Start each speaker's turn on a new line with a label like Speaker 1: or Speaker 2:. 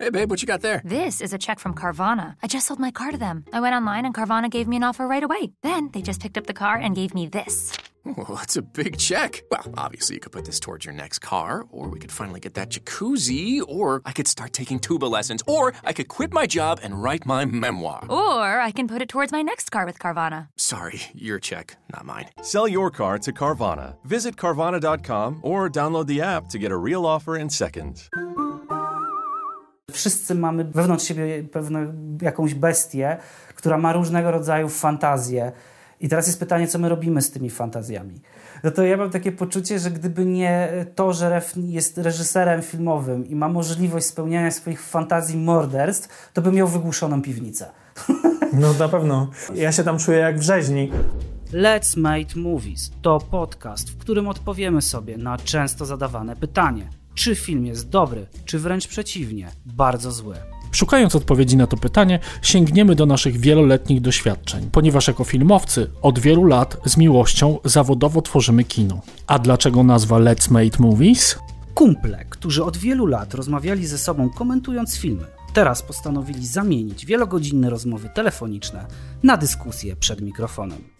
Speaker 1: Hey, babe, what you got there?
Speaker 2: This is a check from Carvana. I just sold my car to them. I went online and Carvana gave me an offer right away. Then they just picked up the car and gave me this.
Speaker 1: Well, that's a big check. Well, obviously, you could put this towards your next car, or we could finally get that jacuzzi, or I could start taking tuba lessons, or I could quit my job and write my memoir.
Speaker 2: Or I can put it towards my next car with Carvana.
Speaker 1: Sorry, your check, not mine.
Speaker 3: Sell your car to Carvana. Visit Carvana.com or download the app to get a real offer in seconds.
Speaker 4: Wszyscy mamy wewnątrz siebie pewną jakąś bestię, która ma różnego rodzaju fantazje. I teraz jest pytanie, co my robimy z tymi fantazjami. No to ja mam takie poczucie, że gdyby nie to, że Ref jest reżyserem filmowym i ma możliwość spełniania swoich fantazji morderstw, to by miał wygłuszoną piwnicę.
Speaker 5: No na pewno. Ja się tam czuję jak w rzeźni.
Speaker 4: Let's Make Movies to podcast, w którym odpowiemy sobie na często zadawane pytanie: czy film jest dobry, czy wręcz przeciwnie, bardzo zły.
Speaker 6: Szukając odpowiedzi na to pytanie, sięgniemy do naszych wieloletnich doświadczeń, ponieważ jako filmowcy od wielu lat z miłością zawodowo tworzymy kino. A dlaczego nazwa Let's Make Movies?
Speaker 4: Kumple, którzy od wielu lat rozmawiali ze sobą komentując filmy, teraz postanowili zamienić wielogodzinne rozmowy telefoniczne na dyskusję przed mikrofonem.